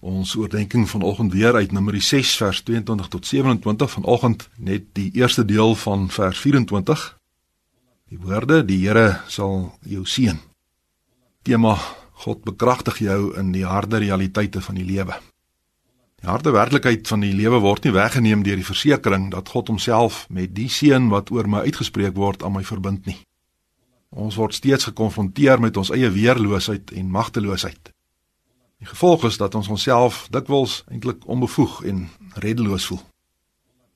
Ons oordeenking vanoggend weer uit Numeri 6 vers 22 tot 27 vanoggend net die eerste deel van vers 24. Die woorde: Die Here sal jou seën. Tema: God bekragtig jou in die harde realiteite van die lewe. Die harde werklikheid van die lewe word nie weggeneem deur die versekering dat God homself met die seën wat oor my uitgespreek word aan my verbind nie. Ons word steeds gekonfronteer met ons eie weerloosheid en magteloosheid. Die gevolg is dat ons onsself dikwels eintlik onbevoeg en reddeloos voel.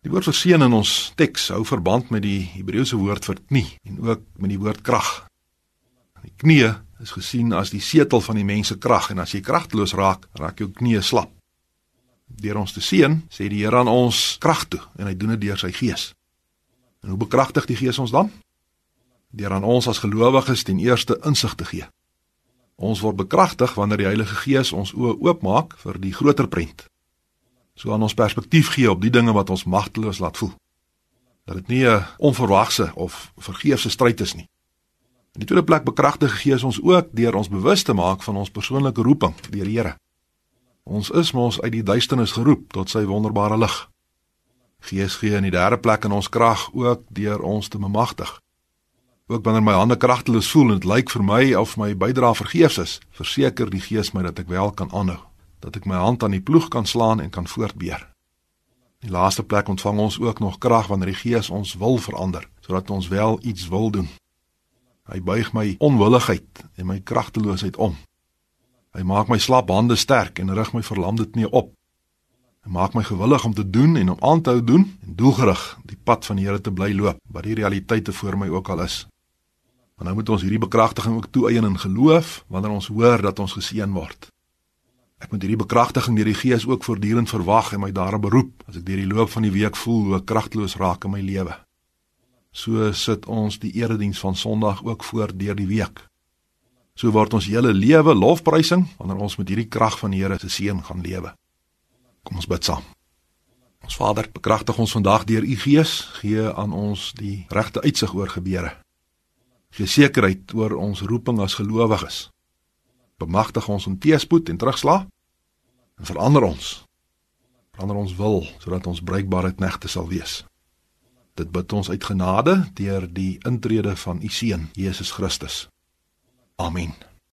Die woord vir seën in ons teks hou verband met die Hebreëse woord vir knie en ook met die woord krag. Die knie is gesien as die setel van die mens se krag en as jy kragteloos raak, raak jou knie slap. Deur ons te seën, sê die Here aan ons krag toe en hy doen dit deur sy gees. En hoe bekragtig die gees ons dan? Deur aan ons as gelowiges ten eerste insig te gee. Ons word bekragtig wanneer die Heilige Gees ons oë oopmaak vir die groter prent. So aan ons perspektief gee op die dinge wat ons magteloos laat voel. Dat dit nie 'n onverwagse of vergeefse stryd is nie. In die tweede plek bekragtig Gees ons ook deur ons bewus te maak van ons persoonlike roeping deur die Here. Ons is mos uit die duisternis geroep tot sy wonderbare lig. Gees gee in die derde plek in ons krag ook deur ons te bemagtig. Ook wanneer my hande kragteloos voel en dit lyk vir my of my bydrae vergeefs is, verseker die Gees my dat ek wel kan aanhou, dat ek my hand aan die ploeg kan slaan en kan voortbeer. In die laaste plek ontvang ons ook nog krag wanneer die Gees ons wil verander, sodat ons wel iets wil doen. Hy buig my onwilligheid en my kragteloosheid om. Hy maak my slap hande sterk en rig my verlamde knie op. Hy maak my gewillig om te doen en om aan te hou doen en doelgerig die pad van die Here te bly loop, wat die realiteite voor my ook al is. Maar nou moet ons hierdie bekragtiging ook toeëien in geloof wanneer ons hoor dat ons geseën word. Ek moet hierdie bekragtiging deur die Gees ook voortdurend verwag en my daarop beroep as ek deur die loop van die week voel hoe kragteloos raak in my lewe. So sit ons die erediens van Sondag ook voor deur die week. So word ons hele lewe lofprysing wanneer ons met hierdie krag van die Here se seën gaan lewe. Kom ons bid saam. Ons Vader, bekragtig ons vandag deur u Gees, gee aan ons die regte uitsig oor gebeure gee sekerheid oor ons roeping as gelowiges. Bemagtig ons om teëspoed en terugslag en verander ons. Verander ons wil sodat ons bruikbare knegte sal wees. Dit bid ons uit genade deur die intrede van u seun Jesus Christus. Amen.